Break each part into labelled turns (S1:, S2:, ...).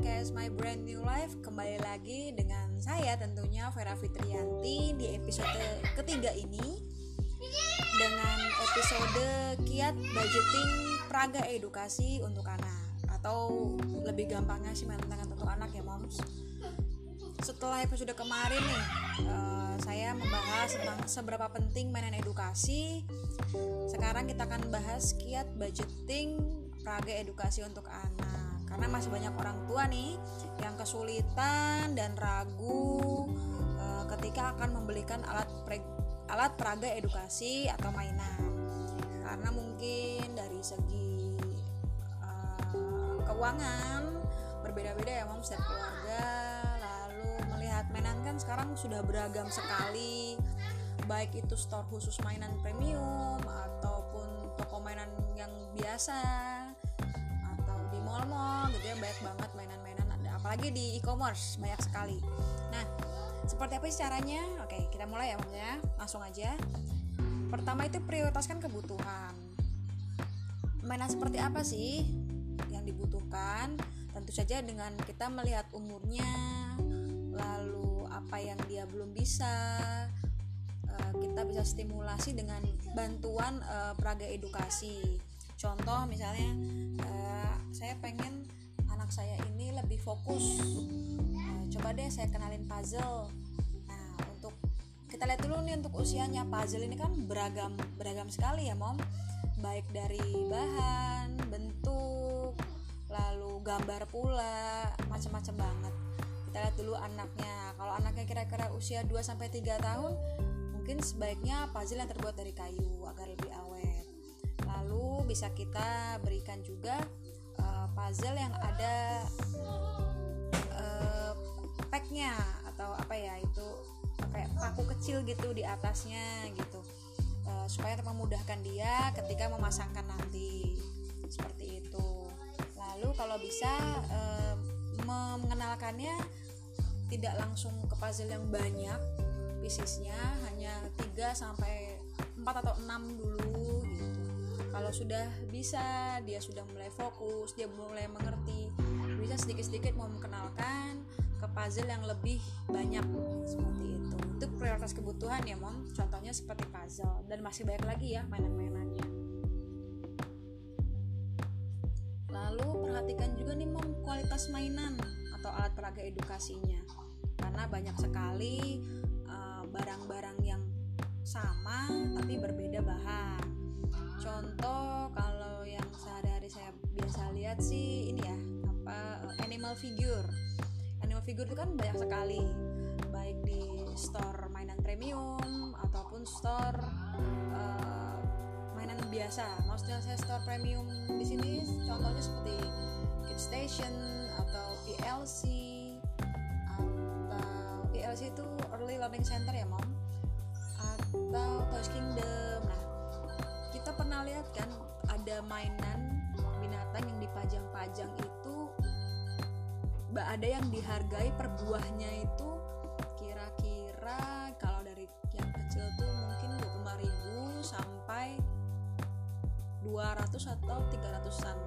S1: podcast My Brand New Life Kembali lagi dengan saya tentunya Vera Fitrianti Di episode ketiga ini Dengan episode Kiat Budgeting Praga Edukasi untuk anak Atau lebih gampangnya sih mainan untuk anak ya moms. Setelah episode kemarin nih uh, Saya membahas tentang seberapa penting mainan edukasi. Sekarang kita akan bahas kiat budgeting Praga Edukasi untuk anak karena masih banyak orang tua nih yang kesulitan dan ragu e, ketika akan membelikan alat pre, alat peraga edukasi atau mainan. Karena mungkin dari segi e, keuangan berbeda-beda ya mom setiap keluarga. Lalu melihat mainan kan sekarang sudah beragam sekali baik itu store khusus mainan premium ataupun toko mainan yang biasa mall-mall gitu ya banyak banget mainan-mainan apalagi di e-commerce banyak sekali. Nah seperti apa sih caranya? Oke kita mulai ya ya. Langsung aja. Pertama itu prioritaskan kebutuhan. Mainan seperti apa sih yang dibutuhkan? Tentu saja dengan kita melihat umurnya lalu apa yang dia belum bisa eh, kita bisa stimulasi dengan bantuan uh, peraga edukasi. Contoh misalnya uh, saya pengen anak saya ini lebih fokus. Uh, coba deh saya kenalin puzzle. Nah untuk kita lihat dulu nih untuk usianya. Puzzle ini kan beragam beragam sekali ya mom. Baik dari bahan bentuk lalu gambar pula macam-macam banget. Kita lihat dulu anaknya. Kalau anaknya kira-kira usia 2 sampai 3 tahun mungkin sebaiknya puzzle yang terbuat dari kayu agar lebih awet. Lalu bisa kita berikan juga puzzle yang ada uh, packnya atau apa ya itu kayak paku kecil gitu di atasnya gitu. Uh, supaya memudahkan dia ketika memasangkan nanti. Seperti itu. Lalu kalau bisa uh, mengenalkannya tidak langsung ke puzzle yang banyak piecesnya hanya 3 sampai 4 atau 6 dulu kalau sudah bisa dia sudah mulai fokus dia mulai mengerti. Bisa sedikit-sedikit mau mengenalkan ke puzzle yang lebih banyak. Seperti itu. Itu prioritas kebutuhan ya mom. Contohnya seperti puzzle. Dan masih banyak lagi ya mainan-mainannya. Lalu perhatikan juga nih mom kualitas mainan atau alat peraga edukasinya. Karena banyak sekali eh, barang-barang uh, yang sama tapi berbeda bahan contoh kalau yang sehari-hari saya biasa lihat sih ini ya apa eh, animal figure. Animal figure itu kan banyak sekali. Baik di store mainan premium ataupun store uh, mainan biasa. Maksudnya saya store premium di sini contohnya seperti Kid Station atau PLC atau PLC itu Early Learning Center ya mom? Atau Toys Kingdom. Nah pernah lihat kan ada mainan binatang yang dipajang-pajang itu ada yang dihargai per buahnya itu kira-kira kalau dari yang kecil tuh mungkin 25.000 sampai 200 atau 300-an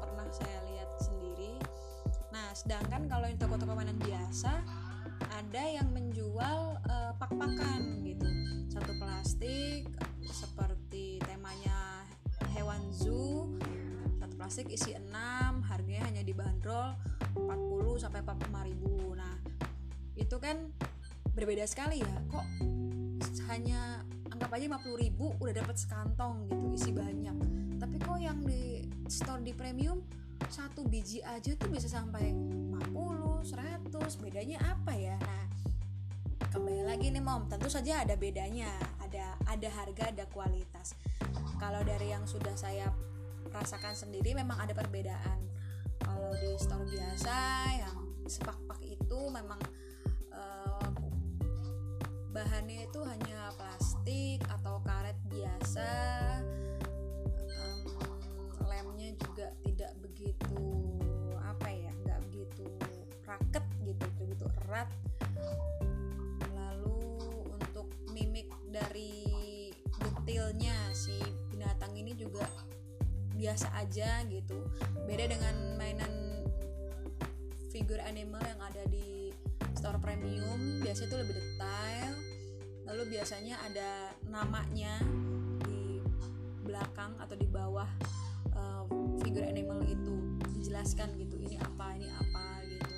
S1: pernah saya lihat sendiri. Nah sedangkan kalau yang toko-toko mainan biasa ada yang plastik isi 6 harganya hanya dibanderol 40 sampai 45 ribu. Nah itu kan berbeda sekali ya. Kok hanya anggap aja 50 ribu udah dapat sekantong gitu isi banyak. Tapi kok yang di store di premium satu biji aja tuh bisa sampai 50, 100 bedanya apa ya? Nah kembali lagi nih mom. Tentu saja ada bedanya. Ada ada harga ada kualitas. Kalau dari yang sudah saya rasakan sendiri memang ada perbedaan. Kalau di store biasa yang sepak-pak itu memang uh, bahannya itu hanya plastik atau karet biasa biasa aja gitu. Beda dengan mainan figure animal yang ada di store premium biasanya itu lebih detail. Lalu biasanya ada namanya di belakang atau di bawah uh, figure animal itu. Dijelaskan gitu ini apa ini apa gitu.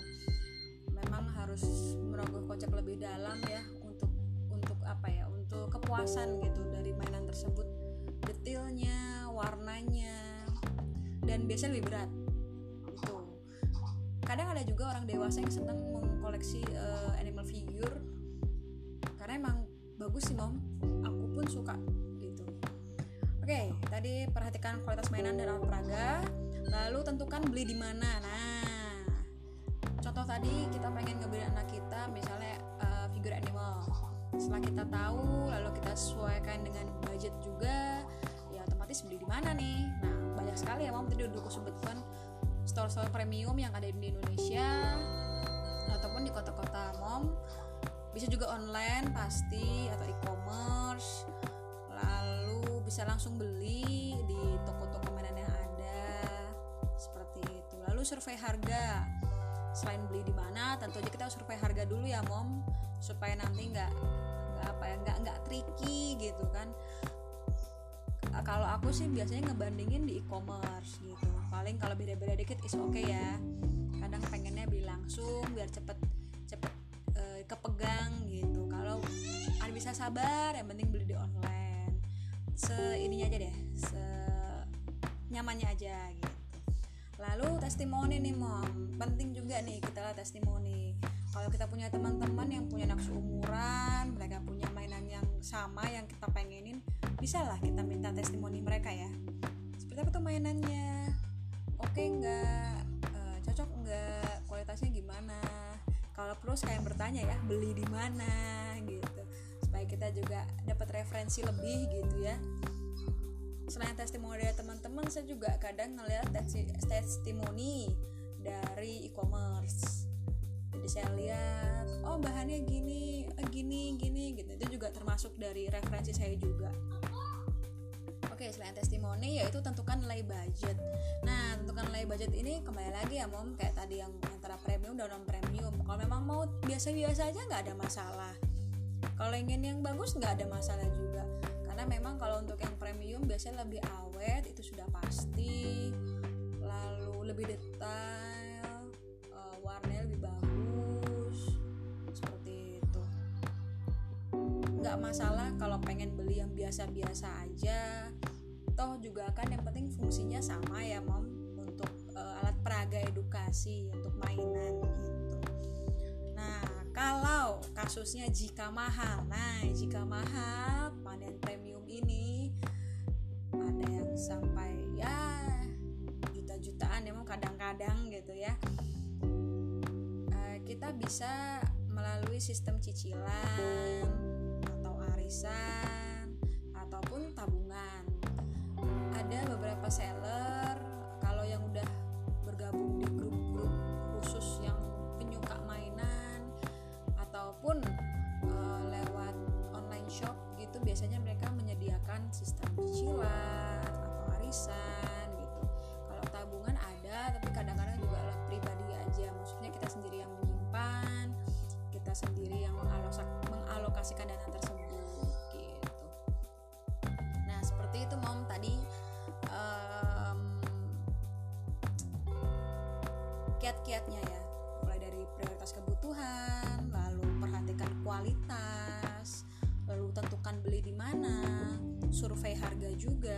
S1: Memang harus merogoh kocek lebih dalam ya untuk untuk apa ya untuk kepuasan gitu dari mainan tersebut dan biasanya lebih berat. Itu kadang ada juga orang dewasa yang senang mengkoleksi uh, animal figure. Karena emang bagus sih mom. Aku pun suka gitu. Oke tadi perhatikan kualitas mainan dan alat peraga lalu tentukan beli di mana. Nah contoh tadi kita pengen ngebeli anak kita misalnya uh, figure animal. Setelah kita tahu lalu kita sesuaikan dengan budget juga ya otomatis beli di mana nih? Nah banyak sekali ya mom tadi udah aku sebutkan store-store premium yang ada di Indonesia ataupun di kota-kota mom bisa juga online pasti atau e-commerce. Lalu bisa langsung beli di toko-toko mainan yang ada. Seperti itu. Lalu survei harga. Selain beli di mana tentu aja kita survei harga dulu ya mom supaya nanti nggak apa ya nggak nggak tricky gitu kan kalau aku sih biasanya ngebandingin di e-commerce gitu. Paling kalau beda-beda dikit is oke okay ya. Kadang pengennya beli langsung biar cepet cepet kepegang gitu. Kalau ada bisa sabar yang penting beli di online. Se ininya aja deh se nyamannya aja gitu. Lalu testimoni nih mom. Penting juga nih kita lah testimoni. Kalau kita punya teman-teman yang punya anak seumuran mereka punya mainan yang sama yang kita pengenin bisa lah kita minta testimoni mereka ya. Seperti apa tuh mainannya? Oke nggak? E, cocok nggak? Kualitasnya gimana? Kalau perlu saya bertanya ya beli di mana? Gitu. Supaya kita juga dapat referensi lebih gitu ya. Selain testimoni dari teman-teman saya juga kadang ngeliat testimoni dari e-commerce. Jadi saya lihat oh bahannya gini gini gini gitu. Itu juga termasuk dari referensi saya juga Selain testimoni yaitu tentukan nilai budget. Nah, tentukan nilai budget ini kembali lagi ya, Mom, kayak tadi yang antara premium dan non premium. Kalau memang mau biasa-biasa aja nggak ada masalah. Kalau ingin yang bagus nggak ada masalah juga. Karena memang kalau untuk yang premium biasanya lebih awet, itu sudah pasti. Lalu lebih detail, uh, lebih bagus. Seperti itu. Nggak masalah kalau pengen beli yang biasa-biasa aja toh juga kan yang penting fungsinya sama ya mom untuk uh, alat peraga edukasi untuk mainan gitu. Nah kalau kasusnya jika mahal. Nah jika mahal panen premium ini ada yang sampai ya juta-jutaan emang kadang-kadang gitu ya. Uh, kita bisa melalui sistem cicilan atau arisan beli di mana survei harga juga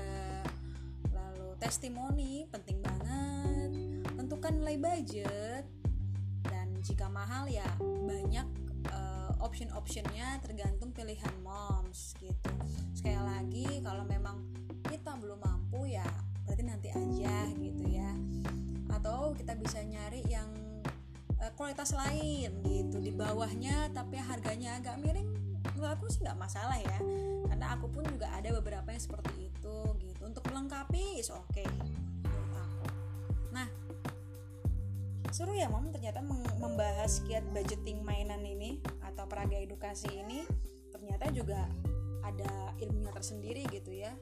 S1: lalu testimoni penting banget tentukan nilai budget dan jika mahal ya banyak uh, option-optionnya tergantung pilihan moms gitu. Sekali lagi kalau memang kita belum mampu ya berarti nanti aja gitu ya. Atau kita bisa nyari yang uh, kualitas lain gitu. Di bawahnya tapi harganya agak miring menurut aku sih nggak masalah ya. Karena aku pun juga ada beberapa yang seperti itu gitu. Untuk melengkapi is oke okay, menurut aku. Nah seru ya mom ternyata membahas kiat budgeting mainan ini atau peraga edukasi ini. Ternyata juga ada ilmunya tersendiri gitu ya.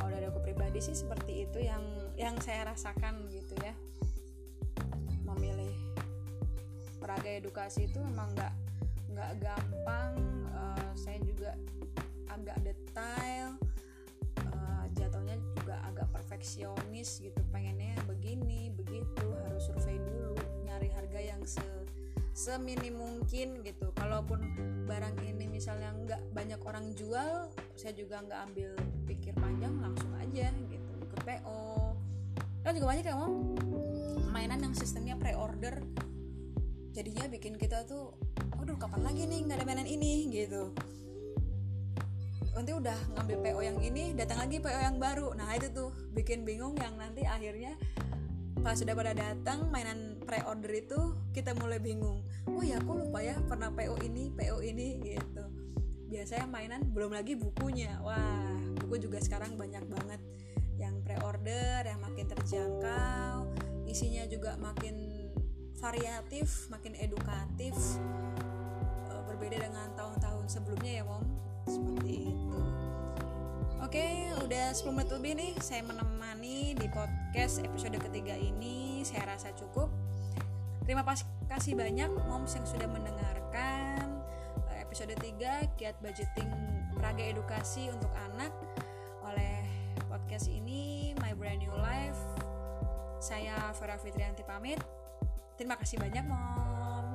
S1: Kalau dari aku pribadi sih seperti itu yang yang saya rasakan gitu ya. Memilih peraga edukasi itu memang nggak nggak gampang uh, saya juga agak detail uh, jatuhnya juga agak perfeksionis gitu pengennya begini begitu harus survei dulu nyari harga yang se seminim mungkin gitu. Kalaupun barang ini misalnya nggak banyak orang jual saya juga nggak ambil pikir panjang langsung aja gitu ikut PO kan juga banyak ya om mainan yang sistemnya pre-order jadinya bikin kita tuh aduh kapan lagi nih nggak ada mainan ini? Gitu. Nanti udah ngambil PO yang ini datang lagi PO yang baru. Nah itu tuh bikin bingung yang nanti akhirnya pas sudah pada datang mainan pre-order itu kita mulai bingung. Oh ya aku lupa ya pernah PO ini PO ini gitu. Biasanya mainan belum lagi bukunya. Wah buku juga sekarang banyak banget. Yang pre-order yang makin terjangkau isinya juga makin variatif makin edukatif berbeda dengan tahun-tahun sebelumnya ya mom seperti itu Oke, udah 10 menit lebih nih saya menemani di podcast episode ketiga ini. Saya rasa cukup. Terima kasih banyak moms yang sudah mendengarkan eh, episode 3 kiat budgeting peraga edukasi untuk anak oleh podcast ini My Brand New Life. Saya Vera Fitrianti pamit. Terima kasih banyak mom.